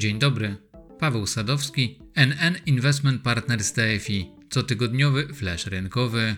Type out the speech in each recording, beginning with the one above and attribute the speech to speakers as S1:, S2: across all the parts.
S1: Dzień dobry. Paweł Sadowski, NN Investment Partners TFI, cotygodniowy flash rynkowy.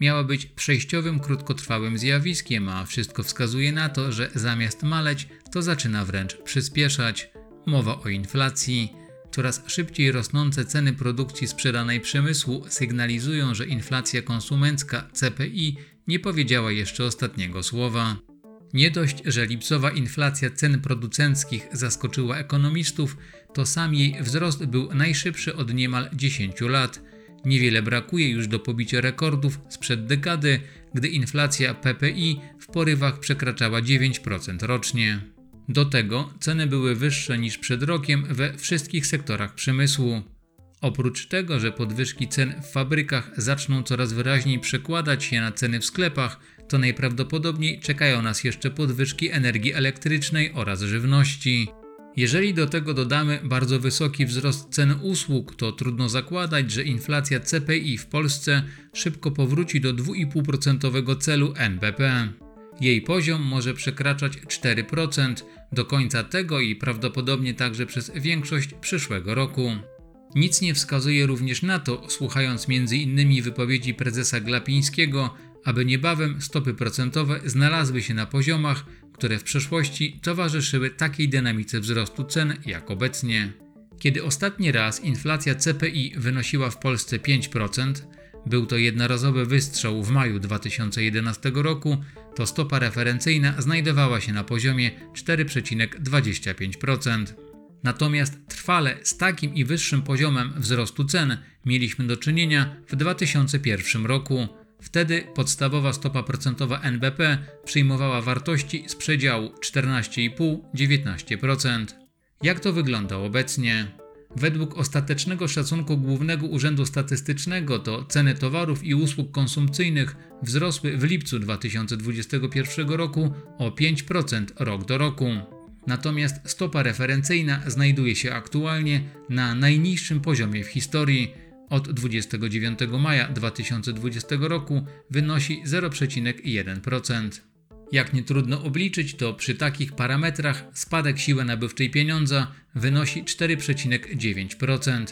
S1: Miała być przejściowym, krótkotrwałym zjawiskiem, a wszystko wskazuje na to, że zamiast maleć, to zaczyna wręcz przyspieszać. Mowa o inflacji. Coraz szybciej rosnące ceny produkcji sprzedanej przemysłu sygnalizują, że inflacja konsumencka CPI nie powiedziała jeszcze ostatniego słowa. Nie dość, że lipcowa inflacja cen producenckich zaskoczyła ekonomistów, to sam jej wzrost był najszybszy od niemal 10 lat. Niewiele brakuje już do pobicia rekordów sprzed dekady, gdy inflacja PPI w porywach przekraczała 9% rocznie. Do tego ceny były wyższe niż przed rokiem we wszystkich sektorach przemysłu. Oprócz tego, że podwyżki cen w fabrykach zaczną coraz wyraźniej przekładać się na ceny w sklepach, to najprawdopodobniej czekają nas jeszcze podwyżki energii elektrycznej oraz żywności. Jeżeli do tego dodamy bardzo wysoki wzrost cen usług, to trudno zakładać, że inflacja CPI w Polsce szybko powróci do 2,5% celu NBP. Jej poziom może przekraczać 4% do końca tego i prawdopodobnie także przez większość przyszłego roku. Nic nie wskazuje również na to, słuchając m.in. wypowiedzi prezesa Glapińskiego, aby niebawem stopy procentowe znalazły się na poziomach, które w przeszłości towarzyszyły takiej dynamice wzrostu cen jak obecnie. Kiedy ostatni raz inflacja CPI wynosiła w Polsce 5%, był to jednorazowy wystrzał w maju 2011 roku, to stopa referencyjna znajdowała się na poziomie 4,25%. Natomiast trwale z takim i wyższym poziomem wzrostu cen mieliśmy do czynienia w 2001 roku. Wtedy podstawowa stopa procentowa NBP przyjmowała wartości z przedziału 14,5-19%. Jak to wygląda obecnie? Według ostatecznego szacunku Głównego Urzędu Statystycznego to ceny towarów i usług konsumpcyjnych wzrosły w lipcu 2021 roku o 5% rok do roku. Natomiast stopa referencyjna znajduje się aktualnie na najniższym poziomie w historii. Od 29 maja 2020 roku wynosi 0,1%. Jak nie trudno obliczyć, to przy takich parametrach spadek siły nabywczej pieniądza wynosi 4,9%.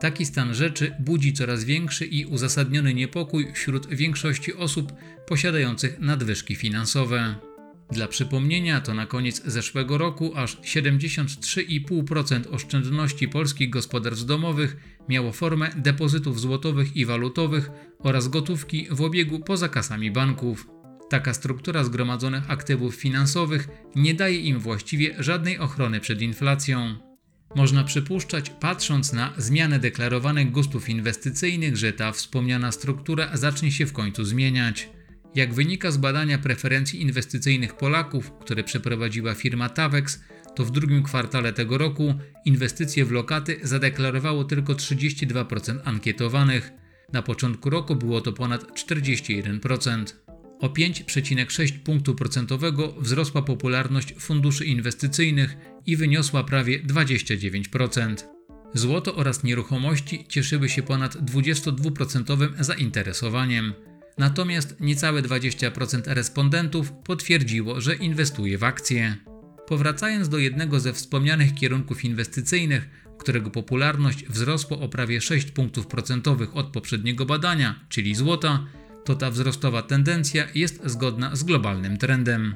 S1: Taki stan rzeczy budzi coraz większy i uzasadniony niepokój wśród większości osób posiadających nadwyżki finansowe. Dla przypomnienia, to na koniec zeszłego roku aż 73,5% oszczędności polskich gospodarstw domowych miało formę depozytów złotowych i walutowych oraz gotówki w obiegu poza kasami banków. Taka struktura zgromadzonych aktywów finansowych nie daje im właściwie żadnej ochrony przed inflacją. Można przypuszczać, patrząc na zmianę deklarowanych gustów inwestycyjnych, że ta wspomniana struktura zacznie się w końcu zmieniać. Jak wynika z badania preferencji inwestycyjnych Polaków, które przeprowadziła firma Tavex, to w drugim kwartale tego roku inwestycje w lokaty zadeklarowało tylko 32% ankietowanych. Na początku roku było to ponad 41%. O 5,6 punktu procentowego wzrosła popularność funduszy inwestycyjnych i wyniosła prawie 29%. Złoto oraz nieruchomości cieszyły się ponad 22% zainteresowaniem. Natomiast niecałe 20% respondentów potwierdziło, że inwestuje w akcje. Powracając do jednego ze wspomnianych kierunków inwestycyjnych, którego popularność wzrosła o prawie 6 punktów procentowych od poprzedniego badania, czyli złota, to ta wzrostowa tendencja jest zgodna z globalnym trendem.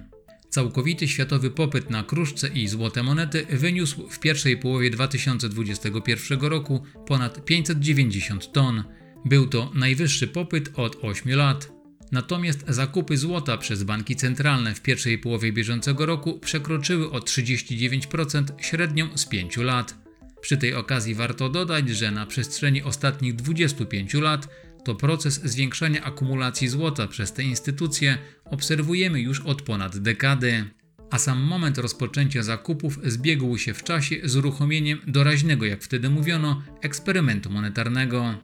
S1: Całkowity światowy popyt na kruszce i złote monety wyniósł w pierwszej połowie 2021 roku ponad 590 ton był to najwyższy popyt od 8 lat. Natomiast zakupy złota przez banki centralne w pierwszej połowie bieżącego roku przekroczyły o 39% średnią z 5 lat. Przy tej okazji warto dodać, że na przestrzeni ostatnich 25 lat to proces zwiększania akumulacji złota przez te instytucje obserwujemy już od ponad dekady. A sam moment rozpoczęcia zakupów zbiegł się w czasie z uruchomieniem doraźnego, jak wtedy mówiono, eksperymentu monetarnego.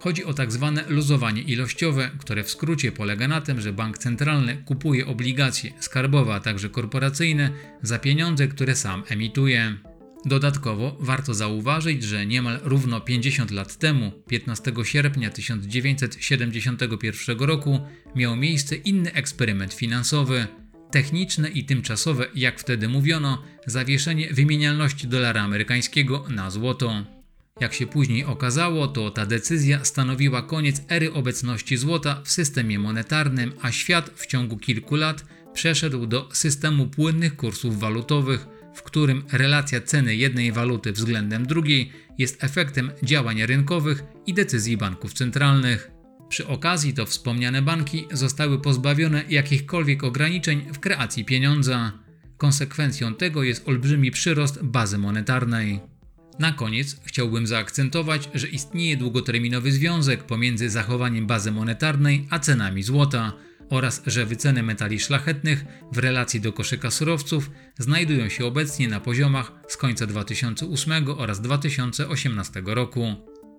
S1: Chodzi o tak zwane luzowanie ilościowe, które w skrócie polega na tym, że bank centralny kupuje obligacje skarbowe, a także korporacyjne za pieniądze, które sam emituje. Dodatkowo warto zauważyć, że niemal równo 50 lat temu, 15 sierpnia 1971 roku, miał miejsce inny eksperyment finansowy. techniczne i tymczasowe, jak wtedy mówiono, zawieszenie wymienialności dolara amerykańskiego na złoto. Jak się później okazało, to ta decyzja stanowiła koniec ery obecności złota w systemie monetarnym, a świat w ciągu kilku lat przeszedł do systemu płynnych kursów walutowych, w którym relacja ceny jednej waluty względem drugiej jest efektem działań rynkowych i decyzji banków centralnych. Przy okazji to wspomniane banki zostały pozbawione jakichkolwiek ograniczeń w kreacji pieniądza. Konsekwencją tego jest olbrzymi przyrost bazy monetarnej. Na koniec chciałbym zaakcentować, że istnieje długoterminowy związek pomiędzy zachowaniem bazy monetarnej a cenami złota oraz że wyceny metali szlachetnych w relacji do koszyka surowców znajdują się obecnie na poziomach z końca 2008 oraz 2018 roku.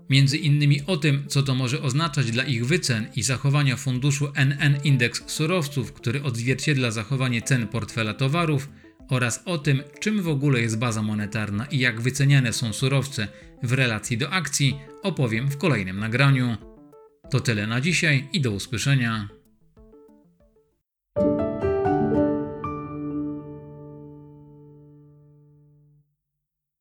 S1: Między innymi o tym, co to może oznaczać dla ich wycen i zachowania funduszu NN Indeks Surowców, który odzwierciedla zachowanie cen portfela towarów, oraz o tym, czym w ogóle jest baza monetarna i jak wyceniane są surowce w relacji do akcji, opowiem w kolejnym nagraniu. To tyle na dzisiaj i do usłyszenia.